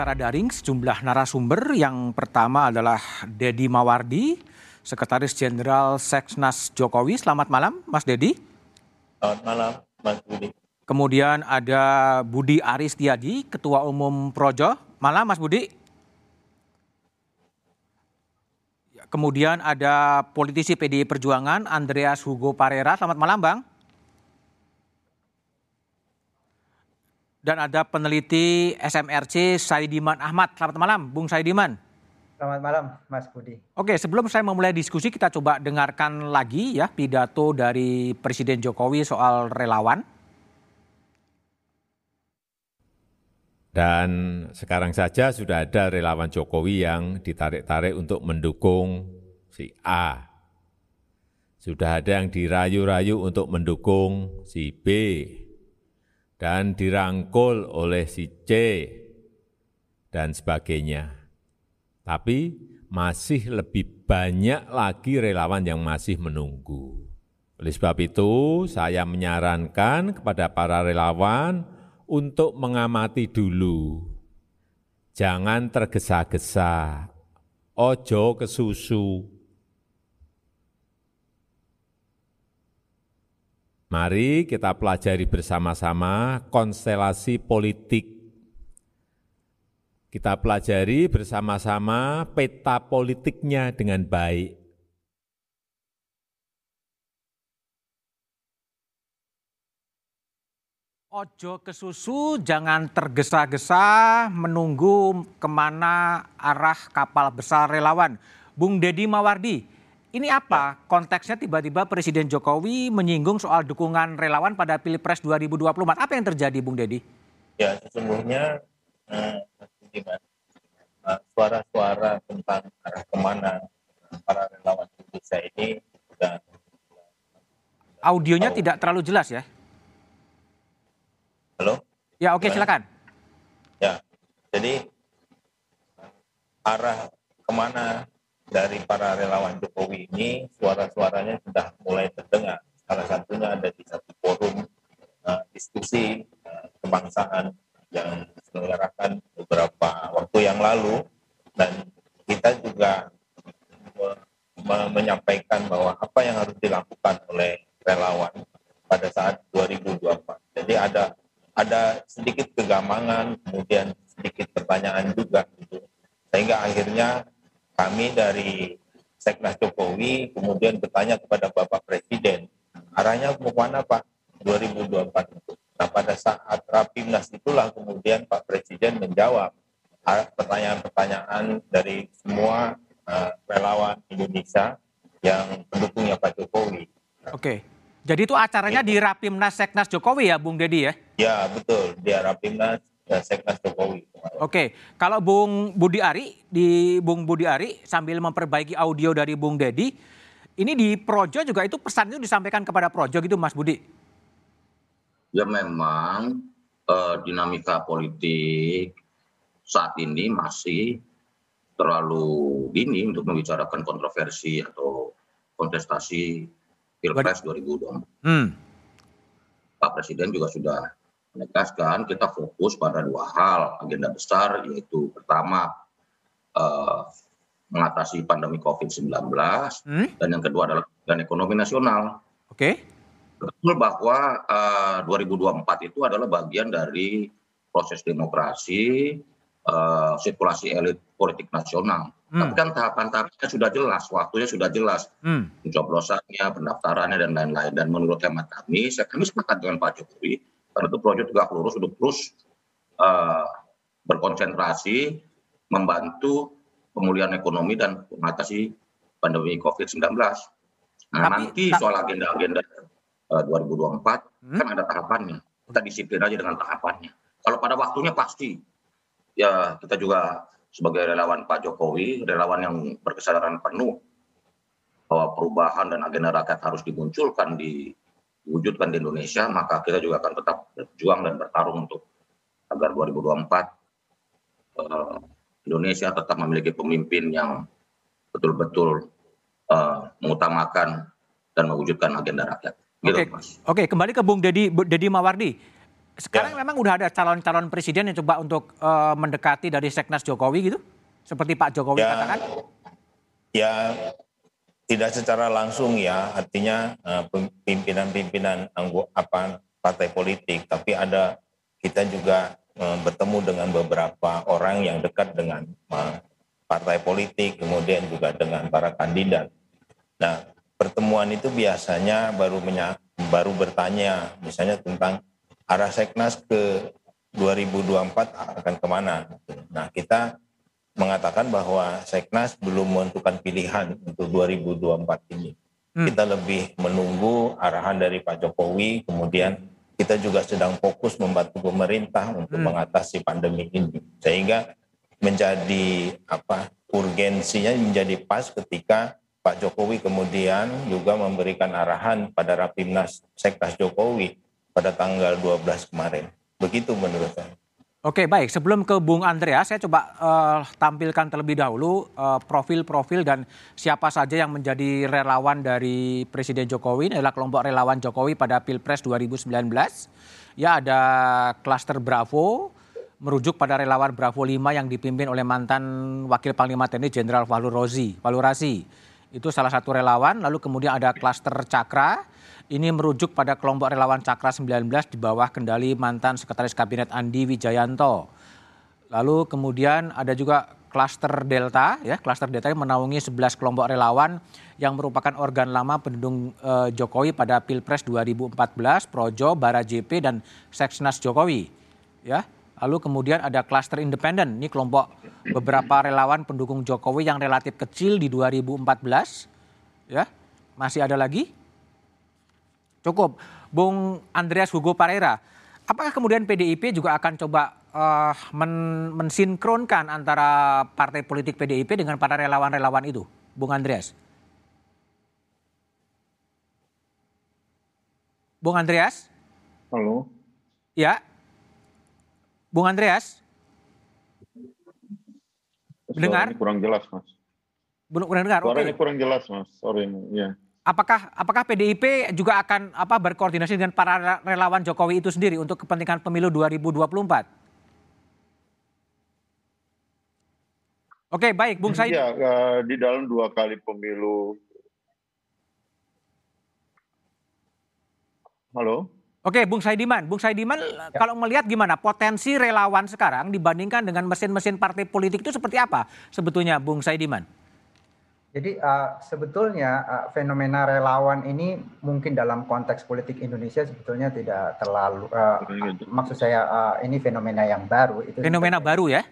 secara daring sejumlah narasumber. Yang pertama adalah Dedi Mawardi, Sekretaris Jenderal Seksnas Jokowi. Selamat malam, Mas Dedi. Selamat malam, Mas Budi. Kemudian ada Budi Aristiadi, Ketua Umum Projo. Malam, Mas Budi. Kemudian ada politisi PDI Perjuangan, Andreas Hugo Parera. Selamat malam, Bang. Dan ada peneliti SMRC Saidiman Ahmad. Selamat malam, Bung Saidiman. Selamat malam, Mas Budi. Oke, sebelum saya memulai diskusi, kita coba dengarkan lagi ya pidato dari Presiden Jokowi soal relawan. Dan sekarang saja sudah ada relawan Jokowi yang ditarik-tarik untuk mendukung si A. Sudah ada yang dirayu-rayu untuk mendukung si B dan dirangkul oleh si C dan sebagainya. Tapi masih lebih banyak lagi relawan yang masih menunggu. Oleh sebab itu, saya menyarankan kepada para relawan untuk mengamati dulu. Jangan tergesa-gesa, ojo kesusu, Mari kita pelajari bersama-sama konstelasi politik. Kita pelajari bersama-sama peta politiknya dengan baik. Ojo ke susu, jangan tergesa-gesa menunggu ke mana arah kapal besar relawan. Bung Deddy Mawardi, ini apa konteksnya tiba-tiba Presiden Jokowi menyinggung soal dukungan relawan pada Pilpres 2024. Apa yang terjadi Bung Dedi? Ya sesungguhnya eh, eh, suara-suara tentang arah ke mana para relawan Indonesia ini sudah Audionya oh. tidak terlalu jelas ya? Halo? Ya oke okay, silakan. Ya, jadi arah ke mana dari para relawan Jokowi ini suara-suaranya sudah mulai terdengar. Salah satunya ada di satu forum uh, diskusi uh, kebangsaan yang diselenggarakan beberapa waktu yang lalu dan kita juga me menyampaikan bahwa apa yang harus dilakukan oleh relawan pada saat 2024. Jadi ada ada sedikit kegamangan, kemudian sedikit pertanyaan juga gitu. Sehingga akhirnya kami dari Seknas Jokowi kemudian bertanya kepada Bapak Presiden, arahnya mau mana Pak 2024 itu. Nah pada saat Rapimnas itulah kemudian Pak Presiden menjawab pertanyaan-pertanyaan dari semua uh, relawan Indonesia yang pendukungnya Pak Jokowi. Oke, jadi itu acaranya di Rapimnas Seknas Jokowi ya Bung Dedi ya? Ya betul, di Rapimnas Seknas Jokowi. Oke, kalau Bung Budi Ari di Bung Budi Ari sambil memperbaiki audio dari Bung Dedi, ini di Projo juga itu pesan itu disampaikan kepada Projo gitu Mas Budi? Ya memang eh, dinamika politik saat ini masih terlalu dini untuk membicarakan kontroversi atau kontestasi Pilpres 2024. Hmm. Pak Presiden juga sudah menegaskan kita fokus pada dua hal agenda besar yaitu pertama uh, mengatasi pandemi COVID-19 hmm? dan yang kedua adalah dan ekonomi nasional. Oke. Okay. Betul bahwa uh, 2024 itu adalah bagian dari proses demokrasi, uh, sirkulasi elit politik nasional. Hmm. Tapi kan tahapan-tahapannya sudah jelas, waktunya sudah jelas, hmm. pencoblosannya, pendaftarannya dan lain-lain. Dan menurut hemat kami, saya kami sepakat dengan Pak Jokowi karena itu proyek juga lurus untuk terus uh, berkonsentrasi membantu pemulihan ekonomi dan mengatasi pandemi COVID-19. Nah, Tapi, nanti soal agenda-agenda uh, 2024 hmm? kan ada tahapannya. Kita disiplin aja dengan tahapannya. Kalau pada waktunya pasti ya kita juga sebagai relawan Pak Jokowi, relawan yang berkesadaran penuh bahwa perubahan dan agenda rakyat harus dimunculkan di diwujudkan di Indonesia, maka kita juga akan tetap berjuang dan bertarung untuk agar 2024 uh, Indonesia tetap memiliki pemimpin yang betul-betul uh, mengutamakan dan mewujudkan agenda rakyat. Gitu, Oke, Oke, kembali ke Bung Dedi, Dedi Mawardi. sekarang Ya. memang udah ada calon-calon presiden yang coba untuk eh, mendekati dari Seknas Jokowi gitu? Seperti Pak Jokowi Ya. katakan? Ya tidak secara langsung ya, artinya eh, pimpinan-pimpinan anggo apa partai politik, tapi ada kita juga eh, bertemu dengan beberapa orang yang dekat dengan eh, partai politik, kemudian juga dengan para kandidat. Nah, pertemuan itu biasanya baru baru bertanya, misalnya tentang arah Seknas ke 2024 akan ke mana. Nah, kita mengatakan bahwa Seknas belum menentukan pilihan untuk 2024 ini. Hmm. Kita lebih menunggu arahan dari Pak Jokowi, kemudian kita juga sedang fokus membantu pemerintah untuk Hmm. mengatasi pandemi ini. Sehingga menjadi apa urgensinya menjadi pas ketika Pak Jokowi kemudian juga memberikan arahan pada Rapimnas Seknas Jokowi pada tanggal 12 kemarin. Begitu menurut saya. Oke baik, sebelum ke Bung Andreas, saya coba eh, tampilkan terlebih dahulu eh, profil-profil dan siapa saja yang menjadi relawan dari Presiden Jokowi. Ini adalah kelompok relawan Jokowi pada Pilpres 2019. Ya ada klaster Bravo, merujuk pada relawan Bravo 5 yang dipimpin oleh mantan Wakil Panglima TNI Jenderal Fahru Rozi, Fahru Razi. Itu salah satu relawan, lalu kemudian ada klaster Cakra, ini merujuk pada kelompok relawan Cakra 19 di bawah kendali mantan Sekretaris Kabinet Andi Wijayanto. Lalu kemudian ada juga klaster Delta, ya klaster Delta yang menaungi 11 kelompok relawan yang merupakan organ lama pendukung eh, Jokowi pada Pilpres 2014, Projo, Bara JP dan Seksnas Jokowi. Ya. Lalu kemudian ada klaster independen, ini kelompok beberapa relawan pendukung Jokowi yang relatif kecil di 2014. Ya. Masih ada lagi? Cukup. Bung Andreas Hugo Pareira, apakah kemudian PDIP juga akan coba eh, men- mensinkronkan antara partai politik PDIP dengan para relawan-relawan itu? Bung Andreas. Bung Andreas? Halo. Ya. Bung Andreas? Suaranya kurang jelas, Mas. Belum belum dengar. Oke. Suaranya kurang jelas, Mas. Sorry, ya. Apakah apakah PDIP juga akan apa berkoordinasi dengan para relawan Jokowi itu sendiri untuk kepentingan pemilu 2024? Oke, baik, Bung Said. Ya, di dalam dua kali pemilu. Halo. Oke, Bung Saidiman. Bung Saidiman, kalau melihat gimana potensi relawan sekarang dibandingkan dengan mesin-mesin partai politik itu seperti apa sebetulnya, Bung Saidiman? Jadi uh, sebetulnya uh, fenomena relawan ini mungkin dalam konteks politik Indonesia sebetulnya tidak terlalu uh, maksud saya uh, ini fenomena yang baru itu Fenomena baru ya?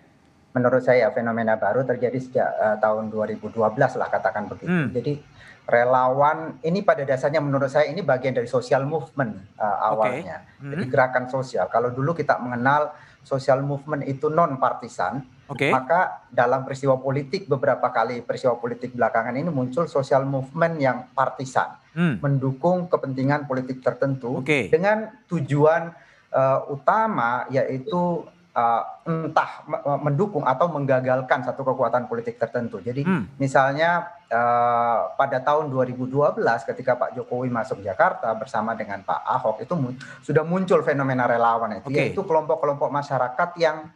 menurut saya fenomena baru terjadi sejak uh, tahun 2012 lah katakan begitu. Hmm. Jadi relawan ini pada dasarnya menurut saya ini bagian dari social movement uh, awalnya. Hmm. Jadi gerakan sosial. Kalau dulu kita mengenal social movement itu non partisan, Oke. maka dalam peristiwa politik beberapa kali peristiwa politik belakangan ini muncul social movement yang partisan, Hmm. mendukung kepentingan politik tertentu Oke. dengan tujuan uh, utama yaitu uh, entah me- mendukung atau menggagalkan satu kekuatan politik tertentu. Jadi Hmm. misalnya uh, pada tahun 2012 ketika Pak Jokowi masuk Jakarta bersama dengan Pak Ahok itu mu- sudah muncul fenomena relawan itu Oke. yaitu kelompok-kelompok masyarakat yang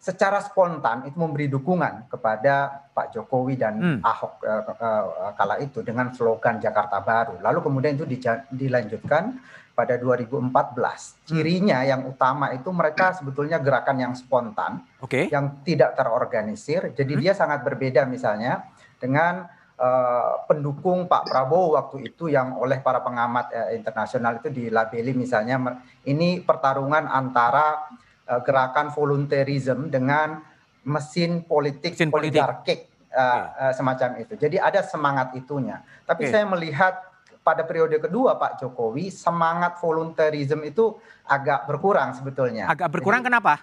secara spontan itu memberi dukungan kepada Pak Jokowi dan Hmm. Ahok eh, eh, kala itu dengan slogan Jakarta Baru. Lalu kemudian itu dilanjutkan pada 2014. Cirinya yang utama itu mereka sebetulnya gerakan yang spontan, Oke. yang tidak terorganisir. Jadi Hmm. dia sangat berbeda misalnya dengan eh, pendukung Pak Prabowo waktu itu yang oleh para pengamat eh, internasional itu dilabeli misalnya ini pertarungan antara eh, gerakan volunteerism dengan mesin politik Mesin politik. oligarkik eh, eh, semacam itu. Jadi ada semangat itunya. Tapi Oke. saya melihat pada periode kedua Pak Jokowi semangat volunteerism itu agak berkurang sebetulnya. Agak berkurang Jadi, kenapa?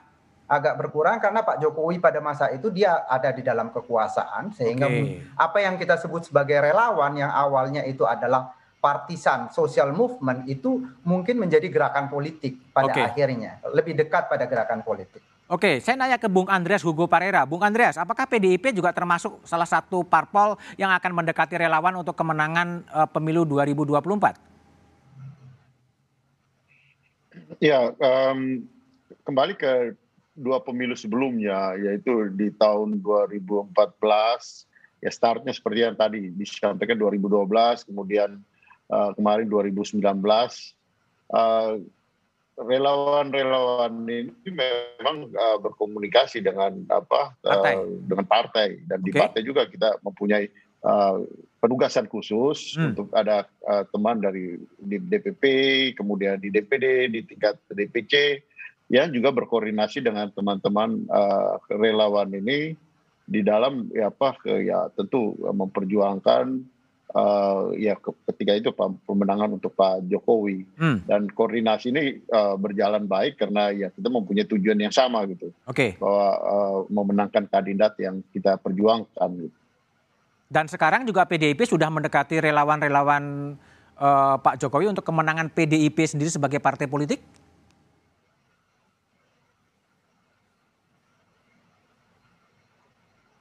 agak berkurang karena Pak Jokowi pada masa itu dia ada di dalam kekuasaan sehingga mu- apa yang kita sebut sebagai relawan yang awalnya itu adalah partisan social movement itu mungkin menjadi gerakan politik pada Oke. akhirnya lebih dekat pada gerakan politik. Oke, saya nanya ke Bung Andreas Hugo Parera. Bung Andreas, apakah PDIP juga termasuk salah satu parpol yang akan mendekati relawan untuk kemenangan eh, pemilu 2024? Ya, um, kembali ke dua pemilu sebelumnya, yaitu di tahun 2014, ya startnya seperti yang tadi disampaikan 2012, kemudian uh, kemarin 2019. Uh, relawan-relawan ini memang uh, berkomunikasi dengan apa partai. Uh, dengan partai dan okay. di partai juga kita mempunyai uh, penugasan khusus hmm. untuk ada uh, teman dari di DPP kemudian di DPD di tingkat DPC yang juga berkoordinasi dengan teman-teman uh, relawan ini di dalam ya apa ya tentu memperjuangkan uh, ya ketika itu pemenangan untuk Pak Jokowi hmm. dan koordinasi ini uh, berjalan baik karena ya kita mempunyai tujuan yang sama gitu okay. bahwa uh, memenangkan kandidat yang kita perjuangkan gitu. Dan sekarang juga PDIP sudah mendekati relawan-relawan uh, Pak Jokowi untuk kemenangan PDIP sendiri sebagai partai politik?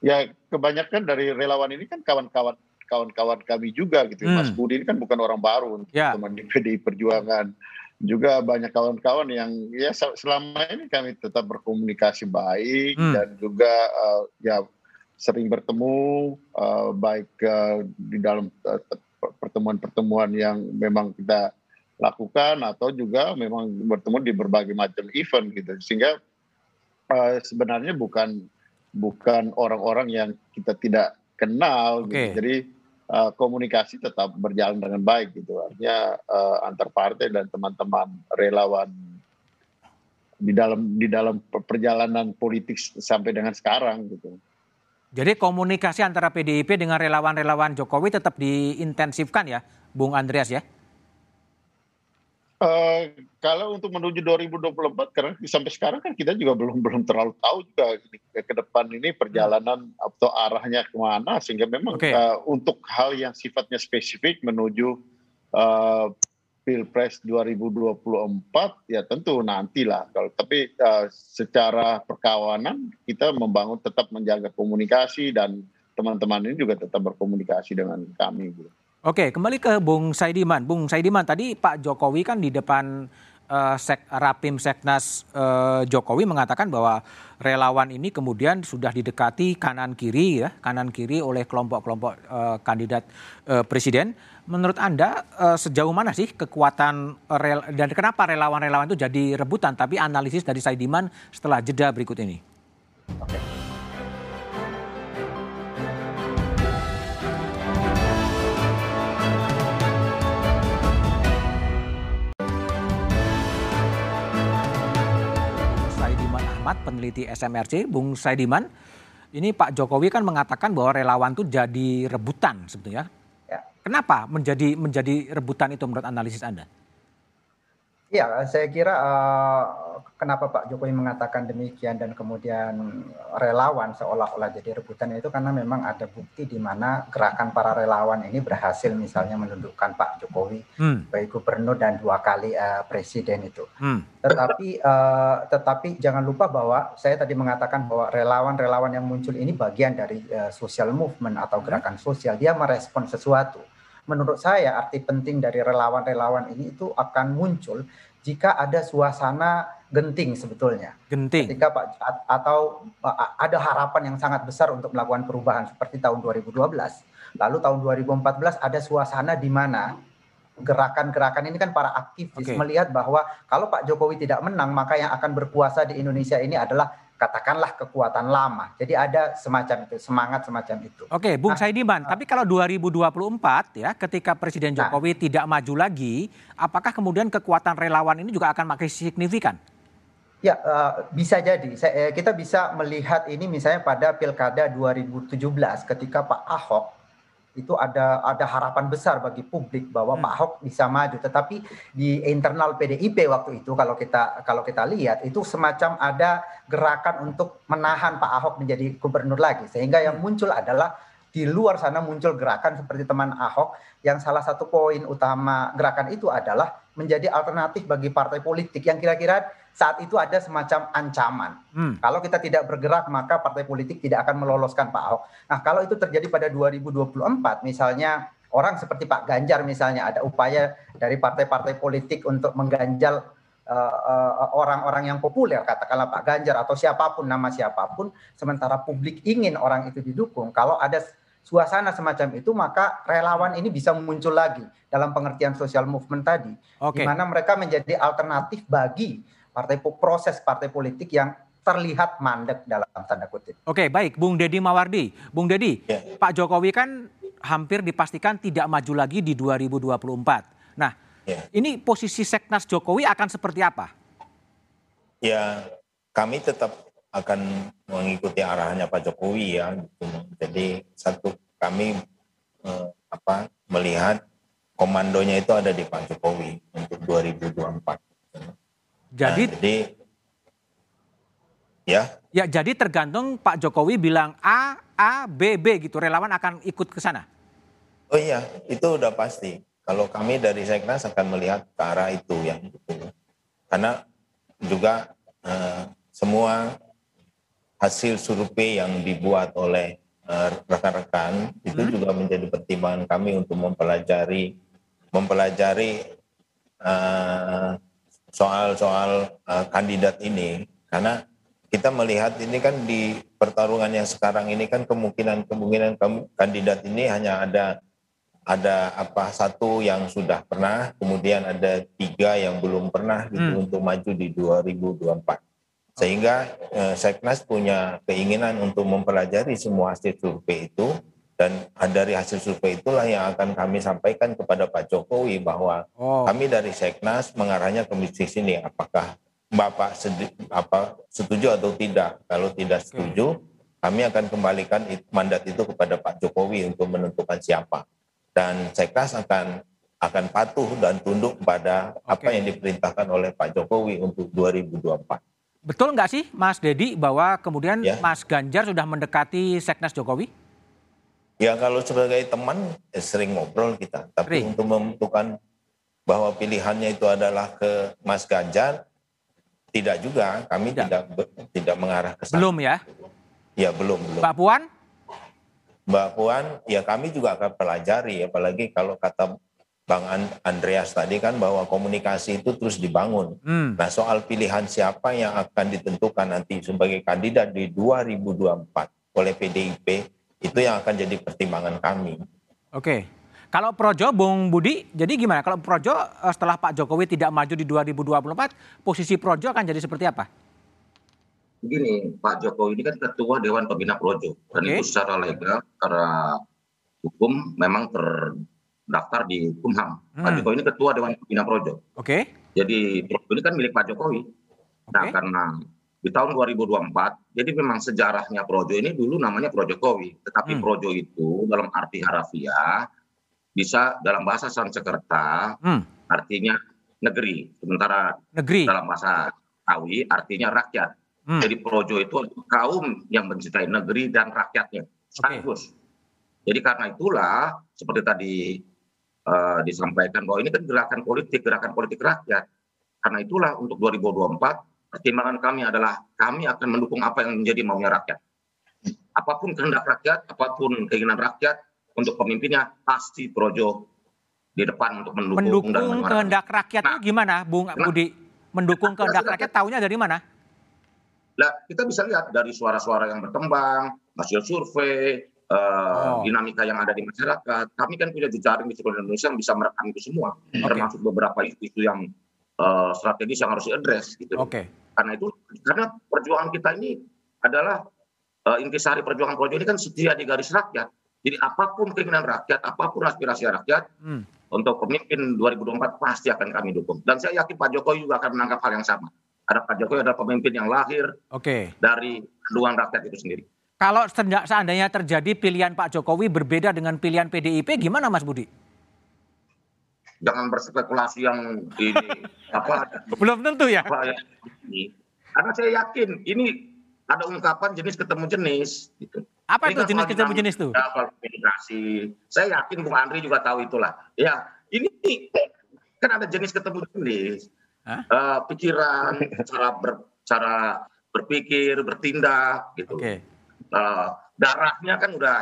Ya kebanyakan dari relawan ini kan kawan-kawan kawan-kawan kami juga gitu. Hmm. Mas Budi ini kan bukan orang baru ya. teman di PDI Perjuangan. Juga banyak kawan-kawan yang ya selama ini kami tetap berkomunikasi baik hmm. dan juga uh, ya sering bertemu uh, baik uh, di dalam pertemuan-pertemuan uh, yang memang kita lakukan atau juga memang bertemu di berbagai macam event gitu sehingga uh, sebenarnya bukan bukan orang-orang yang kita tidak kenal okay. gitu. jadi uh, komunikasi tetap berjalan dengan baik gitu artinya uh, antar partai dan teman-teman relawan di dalam di dalam perjalanan politik sampai dengan sekarang gitu. Jadi komunikasi antara PDIP dengan relawan-relawan Jokowi tetap diintensifkan ya, Bung Andreas ya? Uh, kalau untuk menuju 2024 karena sampai sekarang kan kita juga belum belum terlalu tahu juga ke depan ini perjalanan hmm. atau arahnya ke mana sehingga memang okay. uh, untuk hal yang sifatnya spesifik menuju uh, pilpres 2024 ya tentu nantilah kalau tapi uh, secara perkawanan kita membangun tetap menjaga komunikasi dan teman-teman ini juga tetap berkomunikasi dengan kami. Gitu. Oke, kembali ke Bung Saidiman. Bung Saidiman, tadi Pak Jokowi kan di depan uh, sek, Rapim Seknas uh, Jokowi mengatakan bahwa relawan ini kemudian sudah didekati kanan kiri ya, kanan kiri oleh kelompok-kelompok uh, kandidat uh, presiden. Menurut Anda uh, sejauh mana sih kekuatan rel dan kenapa relawan-relawan itu jadi rebutan? Tapi analisis dari Saidiman setelah jeda berikut ini. Oke. Ahmad, peneliti SMRC, Bung Saidiman. Ini Pak Jokowi kan mengatakan bahwa relawan itu jadi rebutan sebetulnya. Ya. Kenapa menjadi menjadi rebutan itu menurut analisis Anda? Ya, saya kira uh, kenapa Pak Jokowi mengatakan demikian dan kemudian relawan seolah-olah jadi rebutan itu karena memang ada bukti di mana gerakan para relawan ini berhasil misalnya menundukkan Pak Jokowi hmm. baik gubernur dan dua kali uh, presiden itu. Hmm. Tetapi uh, tetapi jangan lupa bahwa saya tadi mengatakan bahwa relawan-relawan yang muncul ini bagian dari uh, social movement atau gerakan sosial. Dia merespon sesuatu menurut saya arti penting dari relawan-relawan ini itu akan muncul jika ada suasana genting sebetulnya. Genting. Ketika Pak atau ada harapan yang sangat besar untuk melakukan perubahan seperti tahun 2012. Lalu tahun 2014 ada suasana di mana gerakan-gerakan ini kan para aktivis okay. melihat bahwa kalau Pak Jokowi tidak menang maka yang akan berkuasa di Indonesia ini adalah katakanlah kekuatan lama. Jadi ada semacam itu, semangat semacam itu. Oke, Bung nah, Saidiman, uh, tapi kalau 2024 ya ketika Presiden nah. Jokowi nah, tidak maju lagi, apakah kemudian kekuatan relawan ini juga akan makin signifikan? Ya, uh, bisa jadi. Saya, eh, kita bisa melihat ini misalnya pada Pilkada 2017 ketika Pak Ahok itu ada ada harapan besar bagi publik bahwa hmm. Pak Ahok bisa maju tetapi di internal PDIP waktu itu kalau kita kalau kita lihat itu semacam ada gerakan untuk menahan Pak Ahok menjadi gubernur lagi sehingga yang hmm. muncul adalah di luar sana muncul gerakan seperti teman Ahok yang salah satu poin utama gerakan itu adalah menjadi alternatif bagi partai politik yang kira-kira saat itu ada semacam ancaman. Hmm. Kalau kita tidak bergerak maka partai politik tidak akan meloloskan Pak Ahok. Nah kalau itu terjadi pada 2024 misalnya orang seperti Pak Ganjar misalnya ada upaya dari partai-partai politik untuk mengganjal orang-orang uh, uh, yang populer, katakanlah Pak Ganjar atau siapa pun nama siapa pun, sementara publik ingin orang itu didukung. Kalau ada suasana semacam itu, maka relawan ini bisa muncul lagi dalam pengertian social movement tadi, okay. di mana mereka menjadi alternatif bagi partai proses partai politik yang terlihat mandek dalam tanda kutip. Oke, baik, Bung Deddy Mawardi. Bung Deddy, ya. Pak Jokowi kan hampir dipastikan tidak maju lagi di 2024. Nah, ya. ini posisi Seknas Jokowi akan seperti apa? Ya, kami tetap akan mengikuti arahannya Pak Jokowi ya. Gitu. Jadi satu kami eh, apa melihat komandonya itu ada di Pak Jokowi untuk 2024. Jadi, nah, jadi Ya. Ya, jadi tergantung Pak Jokowi bilang A, A, B, B gitu. Relawan akan ikut ke sana. Oh iya, itu udah pasti. Kalau kami dari Seknas akan melihat ke arah itu yang itu. Karena juga eh, semua hasil survei yang dibuat oleh eh, rekan-rekan eh, itu hmm. juga menjadi pertimbangan kami untuk mempelajari mempelajari eh, soal-soal uh, kandidat ini karena kita melihat ini kan di pertarungan yang sekarang ini kan kemungkinan-kemungkinan kandidat ini hanya ada ada apa satu yang sudah pernah, kemudian ada tiga yang belum pernah gitu hmm. untuk maju di 2024. Sehingga eh, Seknas punya keinginan untuk mempelajari semua hasil survei itu dan dari hasil survei itulah yang akan kami sampaikan kepada Pak Jokowi bahwa oh. kami dari Seknas mengarahnya ke misi sini apakah Bapak sedi, apa, setuju atau tidak. Kalau tidak setuju, kami akan kembalikan mandat itu kepada Pak Jokowi untuk menentukan siapa. Dan Seknas akan akan patuh dan tunduk pada Oke. apa yang diperintahkan oleh Pak Jokowi untuk 2024. Betul nggak sih Mas Dedi bahwa kemudian ya. Mas Ganjar sudah mendekati Seknas Jokowi? Ya kalau sebagai teman ya sering ngobrol kita, tapi sering. untuk menentukan bahwa pilihannya itu adalah ke Mas Ganjar, tidak juga, kami tidak tidak, tidak mengarah ke sana. Belum ya? Ya belum belum. Mbak Puan? Mbak Puan, ya kami juga akan pelajari, apalagi kalau kata Bang Andreas tadi kan bahwa komunikasi itu terus dibangun. Hmm. Nah soal pilihan siapa yang akan ditentukan nanti sebagai kandidat di 2024 oleh PDIP itu yang akan jadi pertimbangan kami. Oke. Kalau Projo, Bung Budi, jadi gimana? Kalau Projo eh, setelah Pak Jokowi tidak maju di 2024, posisi Projo akan jadi seperti apa? Begini, Pak Jokowi ini kan ketua Dewan Pembina Projo. Dan okay. itu secara legal, karena hukum memang terdaftar di Kumham. Hmm. Pak Jokowi ini ketua Dewan Pembina Projo. Oke. Okay. Jadi Projo ini kan milik Pak Jokowi. Okay. Nah karena di tahun 2024, jadi memang sejarahnya Projo ini dulu namanya Projo Jokowi. Tetapi hmm. Projo itu dalam arti harafiah bisa dalam bahasa Sanskerta hmm. artinya negeri, sementara negeri. dalam bahasa Kawi artinya rakyat. Hmm. Jadi projo itu kaum yang mencintai negeri dan rakyatnya. Sekaligus. Okay. Jadi karena itulah seperti tadi uh, disampaikan bahwa ini kan gerakan politik, gerakan politik rakyat. Karena itulah untuk 2024 pertimbangan kami adalah kami akan mendukung apa yang menjadi maunya rakyat. Apa pun kehendak rakyat, apa pun keinginan rakyat, untuk pemimpinnya pasti Projo di depan untuk mendukung. Mendukung dan kehendak rakyatnya nah, gimana, Bung nah, Budi? Mendukung nah, kehendak rakyat tahunya dari mana? Nah, kita bisa lihat dari suara-suara yang berkembang, hasil survei, uh, oh. dinamika yang ada di masyarakat. Kami kan punya jejaring di seluruh Indonesia yang bisa merekam itu semua, okay. termasuk beberapa isu-isu yang uh, strategis yang harus diadres gitu. Oke. Okay. Karena itu, karena perjuangan kita ini adalah uh, intisari perjuangan Projo ini kan setia di garis rakyat. Jadi apa pun keinginan rakyat, apa pun aspirasi rakyat, hmm. untuk pemimpin 2024 pasti akan kami dukung. Dan saya yakin Pak Jokowi juga akan menangkap hal yang sama. Ada Pak Jokowi adalah pemimpin yang lahir okay. dari kandungan rakyat itu sendiri. Kalau seandainya terjadi pilihan Pak Jokowi berbeda dengan pilihan PDIP, gimana Mas Budi? Jangan berspekulasi yang ini apa? Belum tentu ya. Apa, ya ini. Karena saya yakin ini ada ungkapan jenis ketemu jenis gitu. Apa itu jenis ketemu jenis itu? komunikasi. Saya yakin Bung Andri juga tahu itulah. Ya, ini kan ada jenis ketemu jenis. Uh, pikiran, cara ber, cara berpikir, bertindak gitu. Okay. Uh, eh, darahnya kan udah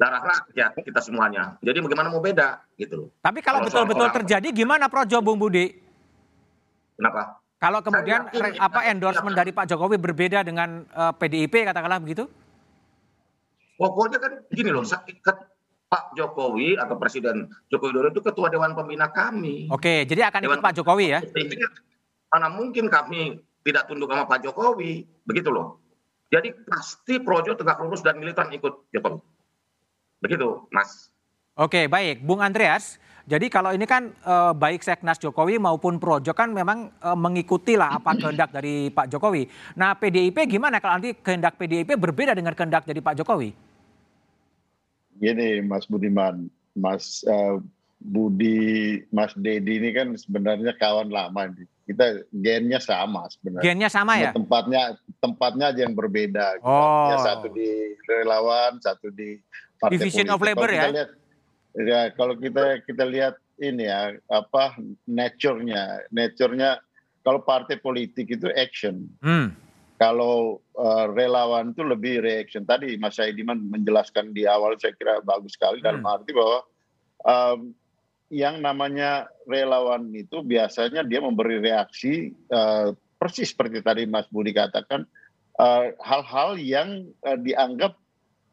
darah rakyat kita semuanya. Jadi bagaimana mau beda gitu Tapi kalau betul-betul terjadi gimana Projo Bung Budi? Kenapa? Kalau kemudian yakin, apa endorsement dari Pak Jokowi berbeda dengan uh, eh, PDIP katakanlah begitu? Pokoknya kan gini loh, Pak Jokowi atau Presiden Joko Widodo itu ketua Dewan Pembina kami. Oke, jadi akan ikut Pak Jokowi ya? Mana mungkin kami tidak tunduk sama Pak Jokowi, begitu loh. Jadi pasti Projo tegak lurus dan militan ikut Jokowi. Begitu, Mas. Oke, baik. Bung Andreas, jadi kalau ini kan eh, baik Seknas Jokowi maupun Projo kan memang eh, mengikuti lah apa kehendak dari Pak Jokowi. Nah PDIP gimana kalau nanti kehendak PDIP berbeda dengan kehendak dari Pak Jokowi? Gini Mas Budiman, Mas uh, Budi, Mas Dedi ini kan sebenarnya kawan lama nih. Kita gennya sama sebenarnya. Gennya sama ya? Tempatnya tempatnya aja yang berbeda. Oh. Ya, satu di relawan, satu di partai Division politik. of Labor ya? Lihat, ya kalau kita kita lihat ini ya apa nature-nya nature-nya kalau partai politik itu action hmm. kalau uh, relawan itu lebih reaction tadi Mas Saidiman menjelaskan di awal saya kira bagus sekali hmm. dalam arti bahwa um, yang namanya relawan itu biasanya dia memberi reaksi uh, persis seperti tadi Mas Budi katakan hal-hal uh, yang uh, dianggap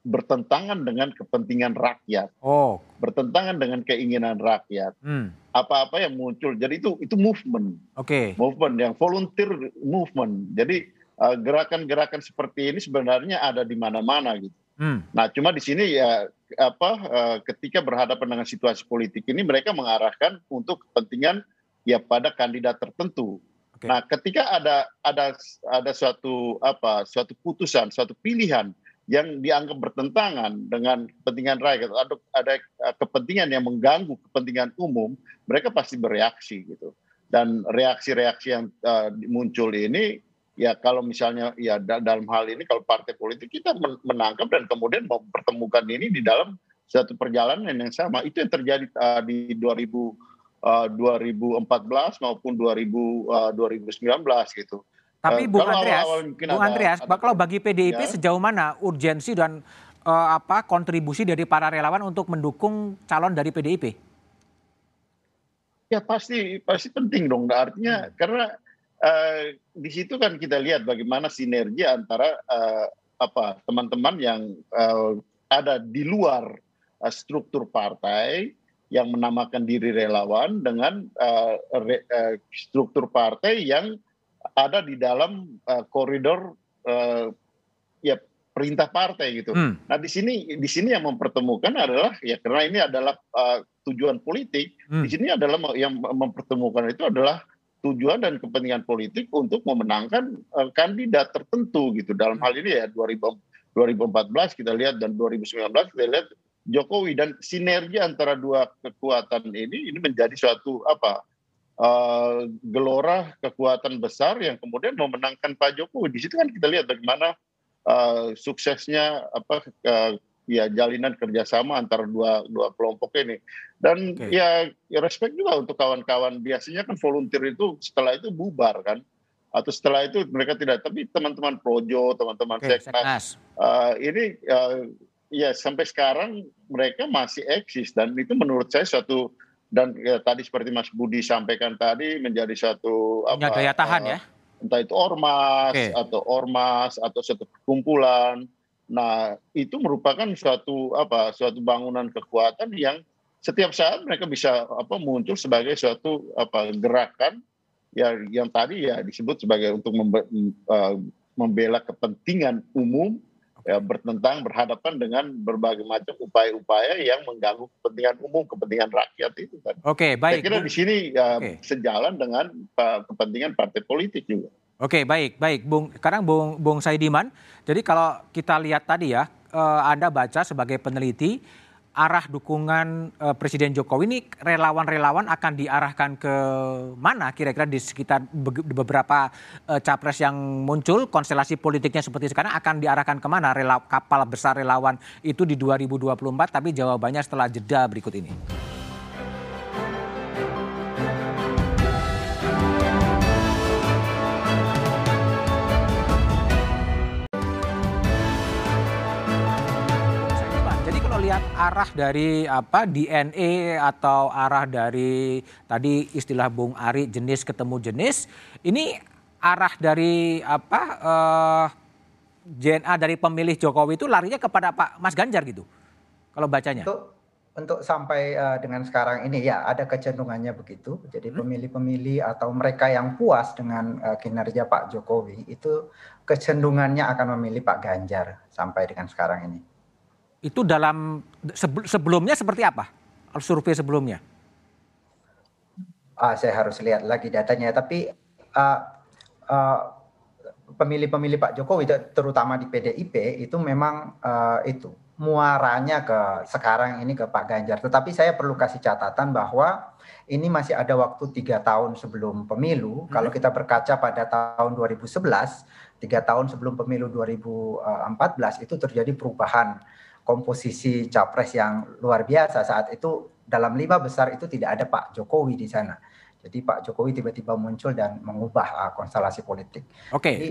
bertentangan dengan kepentingan rakyat, oh. bertentangan dengan keinginan rakyat. Hmm. Apa-apa yang muncul, jadi itu itu movement, okay. movement yang volunteer movement. Jadi uh, gerakan-gerakan uh, seperti ini sebenarnya ada di mana-mana gitu. Hmm. Nah, cuma di sini ya apa uh, ketika berhadapan dengan situasi politik ini mereka mengarahkan untuk kepentingan ya pada kandidat tertentu. Okay. Nah, ketika ada ada ada suatu apa suatu putusan, suatu pilihan yang dianggap bertentangan dengan kepentingan rakyat atau ada kepentingan yang mengganggu kepentingan umum, mereka pasti bereaksi gitu. Dan reaksi-reaksi yang uh, muncul ini ya kalau misalnya ya dalam hal ini kalau partai politik kita menangkap dan kemudian mempertemukan ini di dalam satu perjalanan yang sama itu yang terjadi uh, di 2000 uh, 2014 maupun 2000 uh, 2019 gitu tapi uh, Bung Andreas, awal, awal Bung Andreas, ada, kalau bagi PDIP ya. sejauh mana urgensi dan uh, apa kontribusi dari para relawan untuk mendukung calon dari PDIP? Ya pasti pasti penting dong. Artinya hmm. karena uh, di situ kan kita lihat bagaimana sinergi antara uh, apa teman-teman yang uh, ada di luar uh, struktur partai yang menamakan diri relawan dengan uh, re, uh, struktur partai yang ada di dalam uh, koridor uh, ya perintah partai gitu. Hmm. Nah di sini di sini yang mempertemukan adalah ya karena ini adalah uh, tujuan politik. Hmm. Di sini adalah yang mempertemukan itu adalah tujuan dan kepentingan politik untuk memenangkan uh, kandidat tertentu gitu. Dalam hal ini ya 2000, 2014 kita lihat dan 2019 kita lihat Jokowi dan sinergi antara dua kekuatan ini ini menjadi suatu apa gelora kekuatan besar yang kemudian memenangkan Pak Jokowi. Di situ kan kita lihat bagaimana uh, suksesnya apa uh, ya jalinan kerjasama antara dua dua kelompok ini. Dan okay. ya, ya respect juga untuk kawan-kawan. Biasanya kan volunteer itu setelah itu bubar kan atau setelah itu mereka tidak tapi teman-teman projo teman-teman okay, seknas uh, ini uh, ya sampai sekarang mereka masih eksis dan itu menurut saya suatu dan ya, tadi seperti Mas Budi sampaikan tadi menjadi satu apa daya tahan uh, ya entah itu ormas okay. atau ormas atau satu kumpulan nah itu merupakan suatu apa suatu bangunan kekuatan yang setiap saat mereka bisa apa muncul sebagai suatu apa gerakan ya yang tadi ya disebut sebagai untuk membe, uh, membela kepentingan umum ya, bertentang berhadapan dengan berbagai macam upaya-upaya yang mengganggu kepentingan umum, kepentingan rakyat itu kan. Oke, baik. Saya kira di sini ya, okay. sejalan dengan uh, kepentingan partai politik juga. Oke, baik, baik, Bung. Sekarang Bung Bung Saidiman. Jadi kalau kita lihat tadi ya, uh, Anda baca sebagai peneliti arah dukungan uh, Presiden Jokowi ini relawan-relawan akan diarahkan ke mana kira-kira di sekitar beberapa uh, capres yang muncul konstelasi politiknya seperti sekarang akan diarahkan ke mana rela kapal besar relawan itu di 2024 tapi jawabannya setelah jeda berikut ini. Arah dari apa DNA atau arah dari tadi istilah Bung Ari jenis ketemu jenis ini arah dari apa uh, eh, JNA dari pemilih Jokowi itu larinya kepada Pak Mas Ganjar gitu kalau bacanya. Untuk, untuk sampai uh, dengan sekarang ini ya ada kecenderungannya begitu. Jadi hmm. pemilih-pemilih atau mereka yang puas dengan uh, kinerja Pak Jokowi itu kecenderungannya akan memilih Pak Ganjar sampai dengan sekarang ini. Itu dalam sebelumnya seperti apa? Survei sebelumnya? Ah, saya harus lihat lagi datanya. Tapi uh, uh, pemilih-pemilih Pak Jokowi, terutama di PDIP, itu memang uh, itu muaranya ke sekarang ini ke Pak Ganjar. Tetapi saya perlu kasih catatan bahwa ini masih ada waktu tiga tahun sebelum pemilu. Hmm. Kalau kita berkaca pada tahun 2011, tiga tahun sebelum pemilu 2014 itu terjadi perubahan komposisi capres yang luar biasa saat itu dalam lima besar itu tidak ada Pak Jokowi di sana. Jadi Pak Jokowi tiba-tiba muncul dan mengubah uh, konstelasi politik. Oke. Okay. Jadi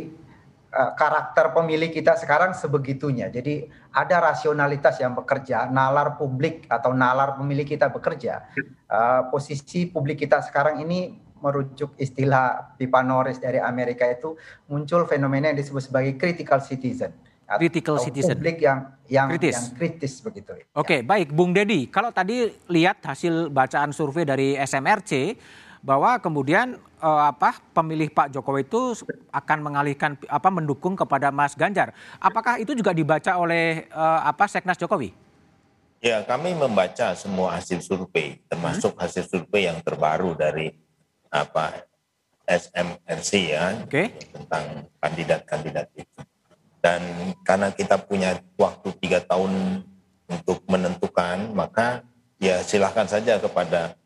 uh, karakter pemilih kita sekarang sebegitunya. Jadi ada rasionalitas yang bekerja, nalar publik atau nalar pemilih kita bekerja. Uh, posisi publik kita sekarang ini merujuk istilah Pipa Norris dari Amerika itu muncul fenomena yang disebut sebagai critical citizen critical citizen. Publik yang yang kritis, yang kritis begitu. Oke, okay, ya. baik, Bung Dedi. Kalau tadi lihat hasil bacaan survei dari SMRC bahwa kemudian eh, apa pemilih Pak Jokowi itu akan mengalihkan apa mendukung kepada Mas Ganjar. Apakah itu juga dibaca oleh eh, apa Seknas Jokowi? Ya, kami membaca semua hasil survei, termasuk hmm. hasil survei yang terbaru dari apa SMRC ya okay. tentang kandidat-kandidat itu dan karena kita punya waktu tiga tahun untuk menentukan maka ya silahkan saja kepada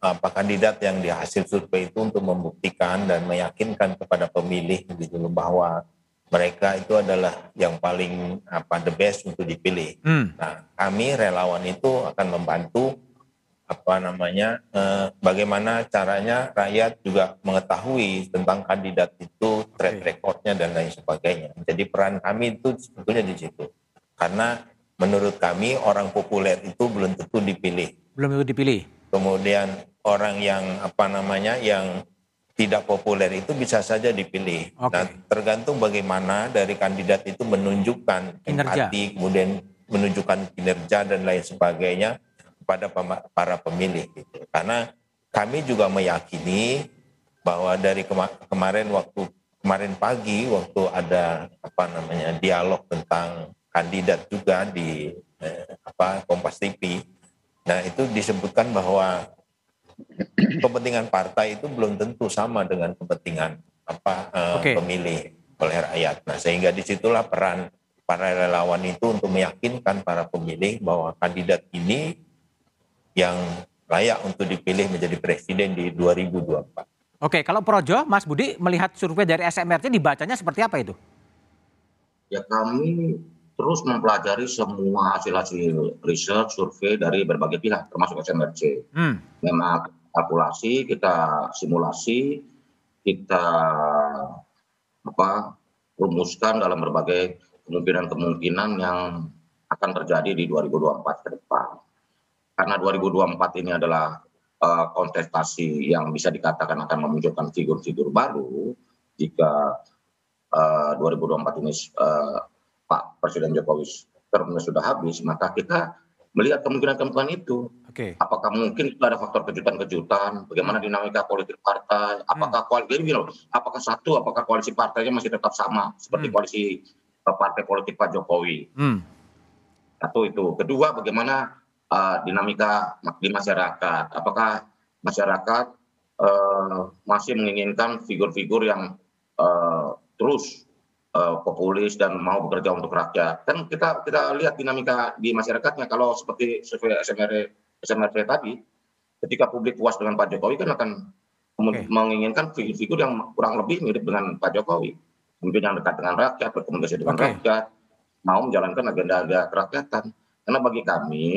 apa kandidat yang di hasil survei itu untuk membuktikan dan meyakinkan kepada pemilih gitu bahwa mereka itu adalah yang paling apa the best untuk dipilih. Hmm. Nah, kami relawan itu akan membantu apa namanya eh, bagaimana caranya rakyat juga mengetahui tentang kandidat itu track recordnya dan lain sebagainya. Jadi peran kami itu sebetulnya di situ. Karena menurut kami orang populer itu belum tentu dipilih. Belum tentu dipilih. Kemudian orang yang apa namanya yang tidak populer itu bisa saja dipilih. Okay. Nah, tergantung bagaimana dari kandidat itu menunjukkan kinerja. empati, kemudian menunjukkan kinerja dan lain sebagainya kepada para pemilih gitu. Karena kami juga meyakini bahwa dari kemarin waktu kemarin pagi waktu ada apa namanya dialog tentang kandidat juga di eh, apa Kompas TV. Nah, itu disebutkan bahwa kepentingan partai itu belum tentu sama dengan kepentingan apa eh, okay. pemilih oleh rakyat. Nah, sehingga di situlah peran para relawan itu untuk meyakinkan para pemilih bahwa kandidat ini yang layak untuk dipilih menjadi presiden di 2024. Oke, kalau Projo, Mas Budi melihat survei dari SMRC dibacanya seperti apa itu? Ya kami terus mempelajari semua hasil-hasil riset, survei dari berbagai pihak, termasuk SMRC. Hmm. Memang kalkulasi, kita simulasi, kita apa rumuskan dalam berbagai kemungkinan-kemungkinan yang akan terjadi di 2024 ke depan karena 2024 ini adalah uh, kontestasi yang bisa dikatakan akan memunculkan figur-figur baru jika uh, 2024 ini uh, Pak Presiden Jokowi termnya sudah habis, maka kita melihat kemungkinan-kemungkinan itu. Okay. Apakah mungkin itu ada faktor kejutan-kejutan, bagaimana dinamika politik partai, apakah hmm. koalisi, apakah satu, apakah koalisi partainya masih tetap sama seperti hmm. koalisi partai politik Pak Jokowi. Hmm. Satu itu. Kedua, bagaimana uh, dinamika di masyarakat. Apakah masyarakat uh, masih menginginkan figur-figur yang uh, terus uh, populis dan mau bekerja untuk rakyat? Kan kita kita lihat dinamika di masyarakatnya. Kalau seperti survei SMR SMRC tadi, ketika publik puas dengan Pak Jokowi kan akan okay. menginginkan figur-figur yang kurang lebih mirip dengan Pak Jokowi. Mungkin yang dekat dengan rakyat, berkomunikasi dengan okay. rakyat, mau menjalankan agenda-agenda kerakyatan. Karena bagi kami,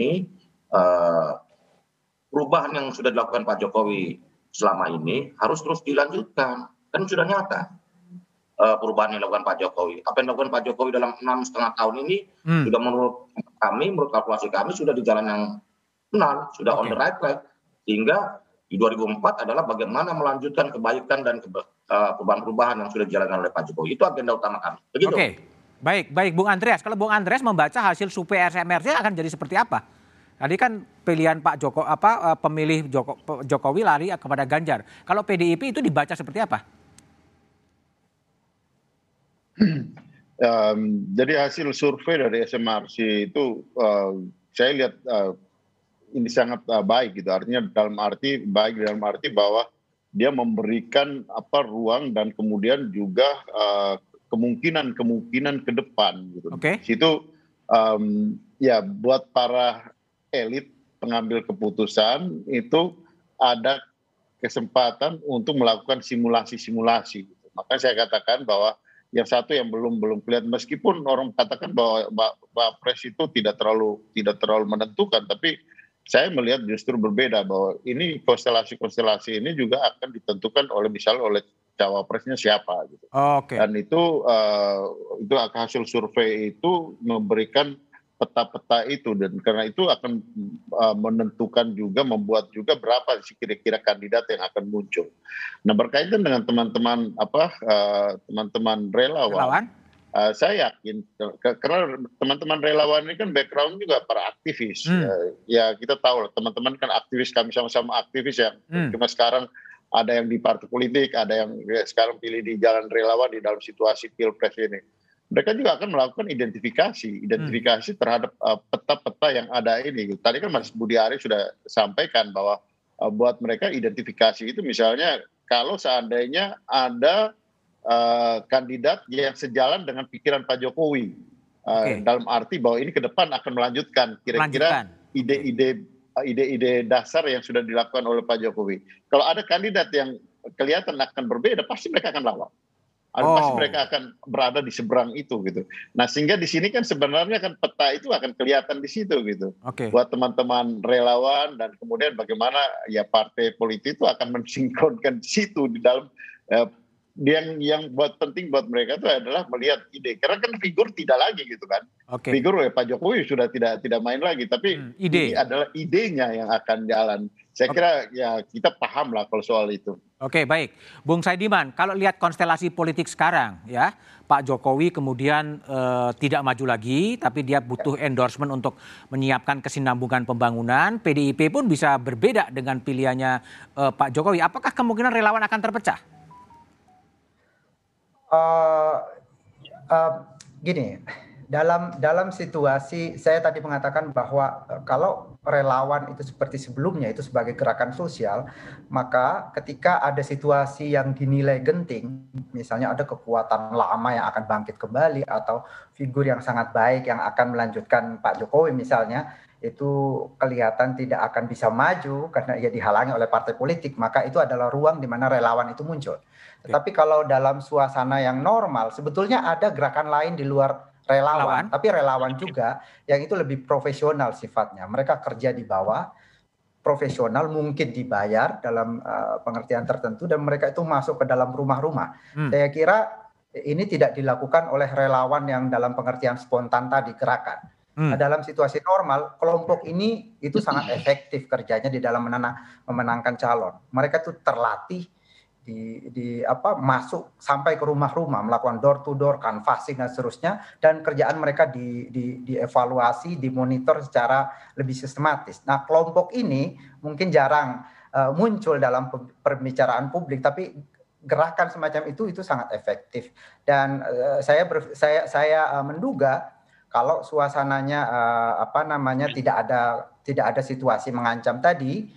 perubahan yang sudah dilakukan Pak Jokowi selama ini harus terus dilanjutkan. Kan sudah nyata uh, perubahan yang dilakukan Pak Jokowi. Apa yang dilakukan Pak Jokowi dalam enam setengah tahun ini hmm. sudah menurut kami menurut kalkulasi kami sudah di jalan yang benar, sudah okay. on the right track. Sehingga di 2004 adalah bagaimana melanjutkan kebaikan dan uh, perubahan-perubahan yang sudah dijalankan oleh Pak Jokowi. Itu agenda utama kami. Begitu. Oke. Okay. Baik, baik Bung Andreas. Kalau Bung Andreas membaca hasil survei SMRC akan jadi seperti apa? Tadi kan pilihan Pak Joko apa eh, pemilih Joko, Jokowi lari kepada Ganjar. Kalau PDIP itu dibaca seperti apa? Um, jadi hasil survei dari SMRC itu uh, saya lihat uh, ini sangat uh, baik gitu. Artinya dalam arti baik dalam arti bahwa dia memberikan apa ruang dan kemudian juga uh, kemungkinan-kemungkinan ke depan gitu. Oke. Okay. Situ um, ya buat para elit pengambil keputusan itu ada kesempatan untuk melakukan simulasi-simulasi. Gitu. Maka saya katakan bahwa yang satu yang belum belum kelihatan meskipun orang katakan bahwa Pak Pres itu tidak terlalu tidak terlalu menentukan tapi saya melihat justru berbeda bahwa ini konstelasi-konstelasi ini juga akan ditentukan oleh misalnya oleh cawapresnya siapa gitu. Oh, Oke. Okay. Dan itu uh, itu hasil survei itu memberikan peta-peta itu dan karena itu akan uh, menentukan juga membuat juga berapa sih kira-kira kandidat yang akan muncul. Nah berkaitan dengan teman-teman apa uh, teman-teman relawan, relawan? Uh, saya yakin karena teman-teman relawan ini kan background juga para aktivis hmm. ya, ya kita tahu teman-teman kan aktivis kami sama-sama aktivis ya hmm. cuma sekarang ada yang di partai politik ada yang ya, sekarang pilih di jalan relawan di dalam situasi pilpres ini mereka juga akan melakukan identifikasi identifikasi hmm. terhadap peta-peta uh, yang ada ini tadi kan Mas Budi Ari sudah sampaikan bahwa uh, buat mereka identifikasi itu misalnya kalau seandainya ada uh, kandidat yang sejalan dengan pikiran Pak Jokowi. Uh, okay. Dalam arti bahwa ini ke depan akan melanjutkan kira-kira ide-ide ide-ide dasar yang sudah dilakukan oleh Pak Jokowi. Kalau ada kandidat yang kelihatan akan berbeda, pasti mereka akan lawan. Oh. Pasti mereka akan berada di seberang itu gitu. Nah sehingga di sini kan sebenarnya kan peta itu akan kelihatan di situ gitu. Okay. Buat teman-teman relawan dan kemudian bagaimana ya partai politik itu akan mensinkronkan di situ di dalam eh, yang yang buat penting buat mereka itu adalah melihat ide karena kan figur tidak lagi gitu kan okay. figur ya Pak Jokowi sudah tidak tidak main lagi tapi hmm, ide ini adalah idenya yang akan jalan saya okay. kira ya kita paham lah kalau soal itu. Oke okay, baik. Bung Saidiman kalau lihat konstelasi politik sekarang ya Pak Jokowi kemudian uh, tidak maju lagi tapi dia butuh endorsement untuk menyiapkan kesinambungan pembangunan PDIP pun bisa berbeda dengan pilihannya uh, Pak Jokowi. Apakah kemungkinan relawan akan terpecah? Uh, uh, gini, dalam dalam situasi saya tadi mengatakan bahwa uh, kalau relawan itu seperti sebelumnya itu sebagai gerakan sosial, maka ketika ada situasi yang dinilai genting, misalnya ada kekuatan lama yang akan bangkit kembali atau figur yang sangat baik yang akan melanjutkan Pak Jokowi misalnya, itu kelihatan tidak akan bisa maju karena ia dihalangi oleh partai politik, maka itu adalah ruang di mana relawan itu muncul. Tetapi kalau dalam suasana yang normal, sebetulnya ada gerakan lain di luar relawan, relawan, tapi relawan juga yang itu lebih profesional sifatnya. Mereka kerja di bawah, profesional, mungkin dibayar dalam uh, pengertian tertentu, dan mereka itu masuk ke dalam rumah-rumah. Hmm. Saya kira ini tidak dilakukan oleh relawan yang dalam pengertian spontan tadi gerakan. Hmm. Nah, dalam situasi normal, kelompok ini itu sangat efektif kerjanya di dalam menang, memenangkan calon. Mereka itu terlatih di, di apa masuk sampai ke rumah-rumah melakukan door to door canvassing dan seterusnya dan kerjaan mereka di, di dievaluasi dimonitor secara lebih sistematis. Nah kelompok ini mungkin jarang uh, muncul dalam pembicaraan publik tapi gerakan semacam itu itu sangat efektif dan uh, saya ber, saya saya uh, menduga kalau suasananya uh, apa namanya tidak ada tidak ada situasi mengancam tadi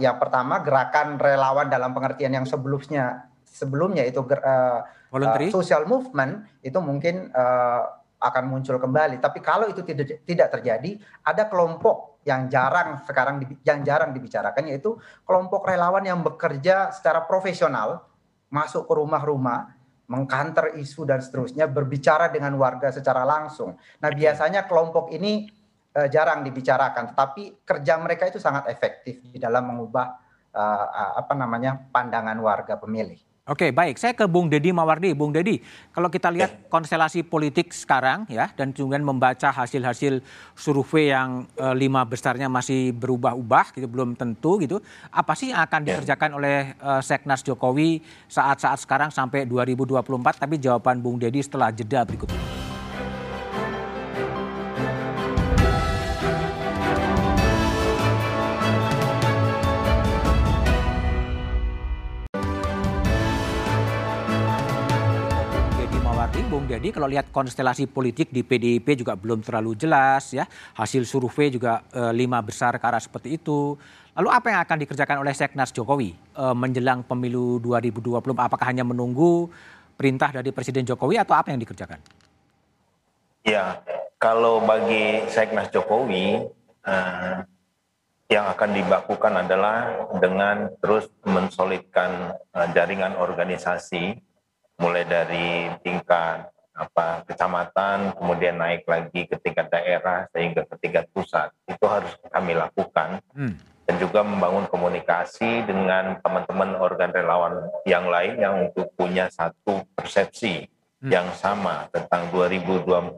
yang pertama gerakan relawan dalam pengertian yang sebelumnya sebelumnya itu uh, uh, social movement itu mungkin uh, akan muncul kembali. Tapi kalau itu tidak tidak terjadi, ada kelompok yang jarang sekarang yang jarang dibicarakan yaitu kelompok relawan yang bekerja secara profesional masuk ke rumah-rumah mengkanter isu dan seterusnya berbicara dengan warga secara langsung. Nah, biasanya kelompok ini uh, jarang dibicarakan, tetapi kerja mereka itu sangat efektif di dalam mengubah uh, apa namanya pandangan warga pemilih. Oke, baik. Saya ke Bung Dedi Mawardi. Bung Dedi, kalau kita lihat konstelasi politik sekarang ya, dan juga membaca hasil-hasil survei yang e, lima besarnya masih berubah-ubah, gitu, belum tentu gitu. Apa sih yang akan dikerjakan oleh e, Seknas Jokowi saat-saat sekarang sampai 2024? Tapi jawaban Bung Dedi setelah jeda berikut ini. Dedi kalau lihat konstelasi politik di PDIP juga belum terlalu jelas ya. Hasil survei juga e, lima besar ke arah seperti itu. Lalu apa yang akan dikerjakan oleh Seknas Jokowi e, menjelang pemilu 2020? Apakah hanya menunggu perintah dari Presiden Jokowi atau apa yang dikerjakan? Ya, kalau bagi Seknas Jokowi eh, yang akan dibakukan adalah dengan terus mensolidkan eh, jaringan organisasi mulai dari tingkat apa kecamatan kemudian naik lagi ke tingkat daerah sehingga ke tingkat pusat itu harus kami lakukan hmm. dan juga membangun komunikasi dengan teman-teman organ relawan yang lain yang untuk punya satu persepsi hmm. yang sama tentang 2024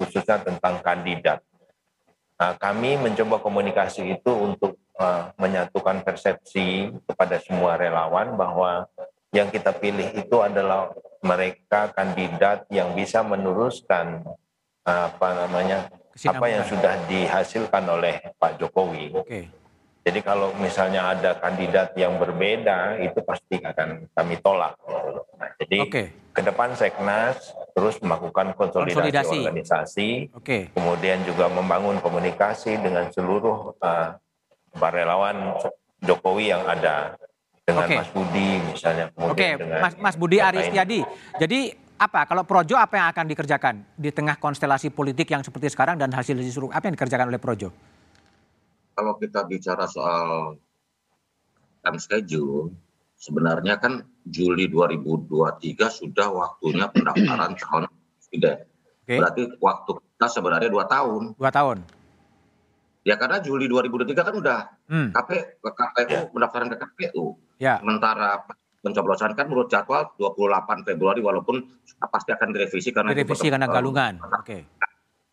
khususnya tentang kandidat. Nah, kami mencoba komunikasi itu untuk uh, menyatukan persepsi kepada semua relawan bahwa yang kita pilih itu adalah mereka kandidat yang bisa meneruskan apa namanya apa yang sudah dihasilkan oleh Pak Jokowi. Okay. Jadi kalau misalnya ada kandidat yang berbeda itu pasti akan kami tolak. Nah, jadi okay. ke depan Seknas terus melakukan konsolidasi, konsolidasi. organisasi, okay. kemudian juga membangun komunikasi dengan seluruh uh, relawan Jokowi yang ada dengan okay. Mas Budi misalnya. Oke, okay. Mas, Mas Budi Aristiadi. Jadi apa kalau Projo apa yang akan dikerjakan di tengah konstelasi politik yang seperti sekarang dan hasil hasil apa yang dikerjakan oleh Projo? Kalau kita bicara soal time schedule, sebenarnya kan Juli 2023 sudah waktunya pendaftaran calon presiden. Okay. Berarti waktu kita sebenarnya dua tahun. Dua tahun. Ya karena Juli 2023 kan udah hmm. KPU, KPU ya. pendaftaran ke KPU. Ya. Sementara pencoblosan kan menurut jadwal 28 Februari walaupun pasti akan direvisi karena direvisi karena galungan. Oke. Okay.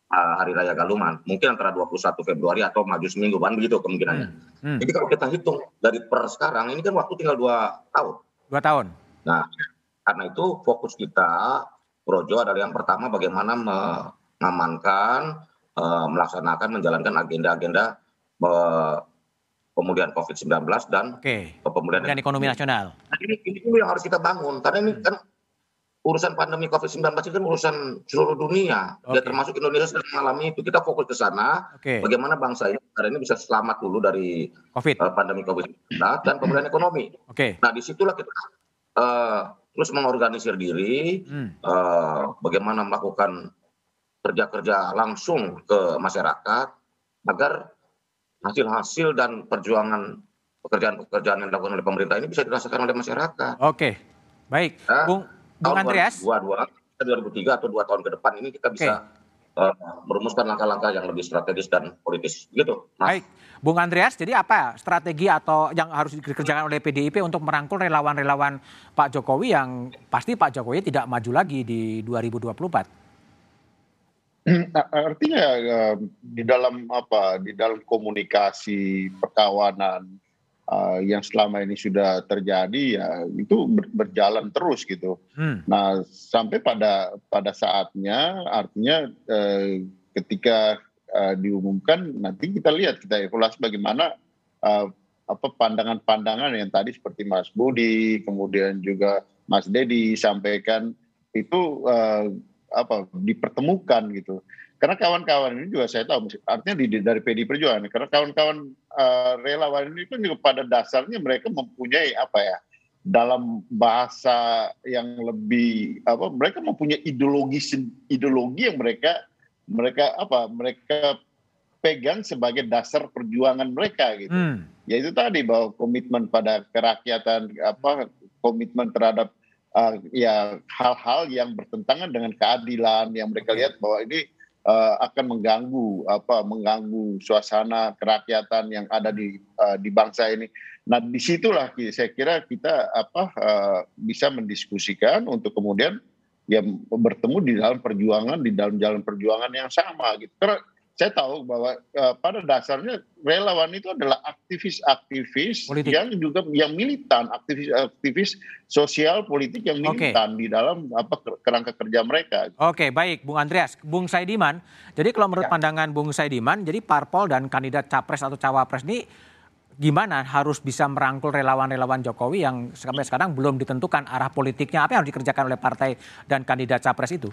Uh, hari raya Galungan mungkin antara 21 Februari atau maju seminggu kan begitu kemungkinannya. Hmm. Hmm. Jadi kalau kita hitung dari per sekarang ini kan waktu tinggal dua tahun. Dua tahun. Nah karena itu fokus kita Projo adalah yang pertama bagaimana mengamankan melaksanakan menjalankan agenda-agenda uh, pemulihan COVID-19 dan okay. pemulihan dan ekonomi nasional. Nah, ini, ini dulu yang harus kita bangun karena ini kan urusan pandemi COVID-19 itu kan urusan seluruh dunia. Okay. Ya termasuk Indonesia sedang mengalami itu. Kita fokus ke sana. Okay. Bagaimana bangsa ini hari ini bisa selamat dulu dari COVID. Uh, pandemi COVID-19 dan pemulihan ekonomi. Okay. Nah di situlah kita uh, terus mengorganisir diri, hmm. uh, bagaimana melakukan kerja-kerja langsung ke masyarakat agar hasil-hasil dan perjuangan pekerjaan-pekerjaan yang dilakukan oleh pemerintah ini bisa dirasakan oleh masyarakat. Oke, baik. Nah, Bung, Bung Andreas. 2022, 2023 atau dua tahun ke depan ini kita bisa uh, merumuskan langkah-langkah yang lebih strategis dan politis. Gitu. Mas. Baik. Bung Andreas, jadi apa strategi atau yang harus dikerjakan oleh PDIP untuk merangkul relawan-relawan Pak Jokowi yang pasti Pak Jokowi tidak maju lagi di 2024? artinya uh, di dalam apa di dalam komunikasi perkawanan uh, yang selama ini sudah terjadi ya itu ber, berjalan terus gitu. Hmm. Nah sampai pada pada saatnya artinya uh, ketika uh, diumumkan nanti kita lihat kita evaluasi bagaimana uh, apa pandangan-pandangan yang tadi seperti Mas Budi kemudian juga Mas Dedi sampaikan itu uh, apa dipertemukan gitu karena kawan-kawan ini juga saya tahu artinya di, dari PD Perjuangan karena kawan-kawan uh, relawan ini kan juga pada dasarnya mereka mempunyai apa ya dalam bahasa yang lebih apa mereka mempunyai ideologi ideologi yang mereka mereka apa mereka pegang sebagai dasar perjuangan mereka gitu hmm. yaitu tadi bahwa komitmen pada kerakyatan apa komitmen terhadap uh, ya hal-hal yang bertentangan dengan keadilan yang mereka lihat bahwa ini uh, akan mengganggu apa mengganggu suasana kerakyatan yang ada di uh, di bangsa ini. Nah di situlah saya kira kita apa uh, bisa mendiskusikan untuk kemudian ya bertemu di dalam perjuangan di dalam jalan perjuangan yang sama gitu. Karena saya tahu bahwa uh, pada dasarnya relawan itu adalah aktivis-aktivis yang juga yang militan, aktivis-aktivis sosial politik yang militan okay. di dalam apa kerangka kerja mereka. Oke, okay, baik, Bung Andreas, Bung Saidiman. Jadi kalau menurut ya. pandangan Bung Saidiman, jadi parpol dan kandidat capres atau cawapres ini gimana harus bisa merangkul relawan-relawan Jokowi yang sampai sekarang belum ditentukan arah politiknya apa yang harus dikerjakan oleh partai dan kandidat capres itu?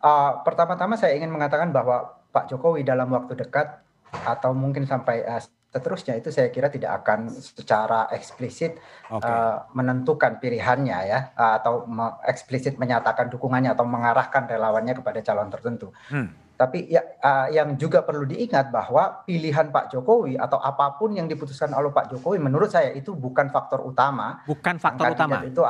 Uh, pertama-tama saya ingin mengatakan bahwa Pak Jokowi dalam waktu dekat atau mungkin sampai uh, seterusnya itu saya kira tidak akan secara eksplisit okay. uh, eh, menentukan pilihannya ya uh, atau me eksplisit menyatakan dukungannya atau mengarahkan relawannya kepada calon tertentu. Hmm. Tapi ya, uh, yang juga perlu diingat bahwa pilihan Pak Jokowi atau apa pun yang diputuskan oleh Pak Jokowi menurut saya itu bukan faktor utama. Bukan faktor utama. Itu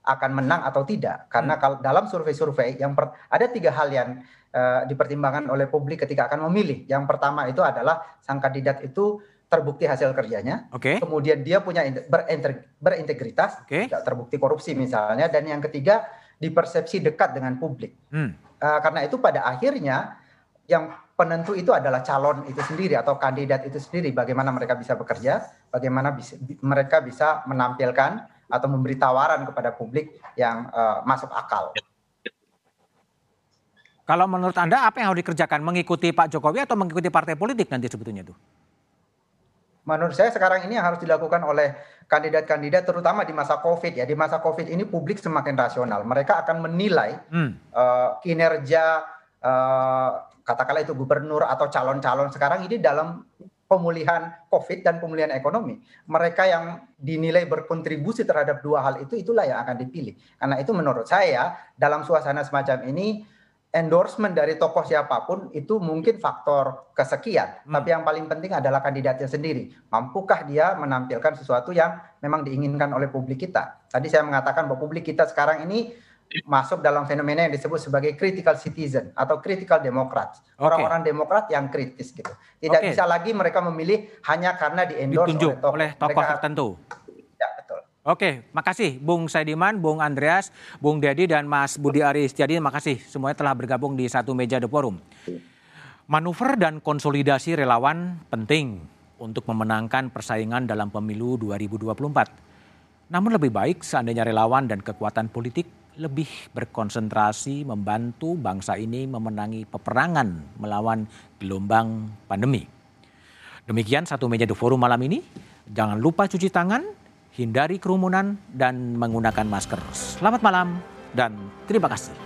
akan menang atau tidak karena hmm. kalau dalam survei-survei yang per, ada tiga hal yang uh, dipertimbangkan oleh publik ketika akan memilih. Yang pertama itu adalah sang kandidat itu terbukti hasil kerjanya, okay. kemudian dia punya berintegritas, okay. tidak terbukti korupsi misalnya, dan yang ketiga dipersepsi dekat dengan publik. Hmm. Uh, karena itu pada akhirnya yang penentu itu adalah calon itu sendiri atau kandidat itu sendiri, bagaimana mereka bisa bekerja, bagaimana bisa, mereka bisa menampilkan atau memberi tawaran kepada publik yang uh, masuk akal. Kalau menurut Anda apa yang harus dikerjakan? Mengikuti Pak Jokowi atau mengikuti partai politik nanti sebetulnya itu? Menurut saya sekarang ini yang harus dilakukan oleh kandidat-kandidat terutama di masa Covid ya. Di masa Covid ini publik semakin rasional. Mereka akan menilai hmm. uh, kinerja uh, katakanlah itu gubernur atau calon-calon sekarang ini dalam pemulihan Covid dan pemulihan ekonomi. Mereka yang dinilai berkontribusi terhadap dua hal itu, itulah yang akan dipilih. Karena itu menurut saya dalam suasana semacam ini, endorsement dari tokoh siapa pun itu mungkin faktor kesekian. Hmm. Tapi yang paling penting adalah kandidatnya sendiri. Mampukah dia menampilkan sesuatu yang memang diinginkan oleh publik kita. Tadi saya mengatakan bahwa publik kita sekarang ini masuk dalam fenomena yang disebut sebagai critical citizen atau critical democrat. Orang-orang okay. demokrat yang kritis gitu. Tidak okay. bisa lagi mereka memilih hanya karena di endorse oleh tokoh, oleh tokoh tertentu. Ya, betul. Oke, makasih Bung Saidiman, Bung Andreas, Bung Dedi dan Mas Budi Ari Setiadi. Makasih semuanya telah bergabung di satu meja The Forum. Manuver dan konsolidasi relawan penting untuk memenangkan persaingan dalam pemilu 2024. Namun lebih baik seandainya relawan dan kekuatan politik lebih berkonsentrasi membantu bangsa ini memenangi peperangan melawan gelombang pandemi. Demikian satu meja The Forum malam ini. Jangan lupa cuci tangan, hindari kerumunan, dan menggunakan masker. Selamat malam dan terima kasih.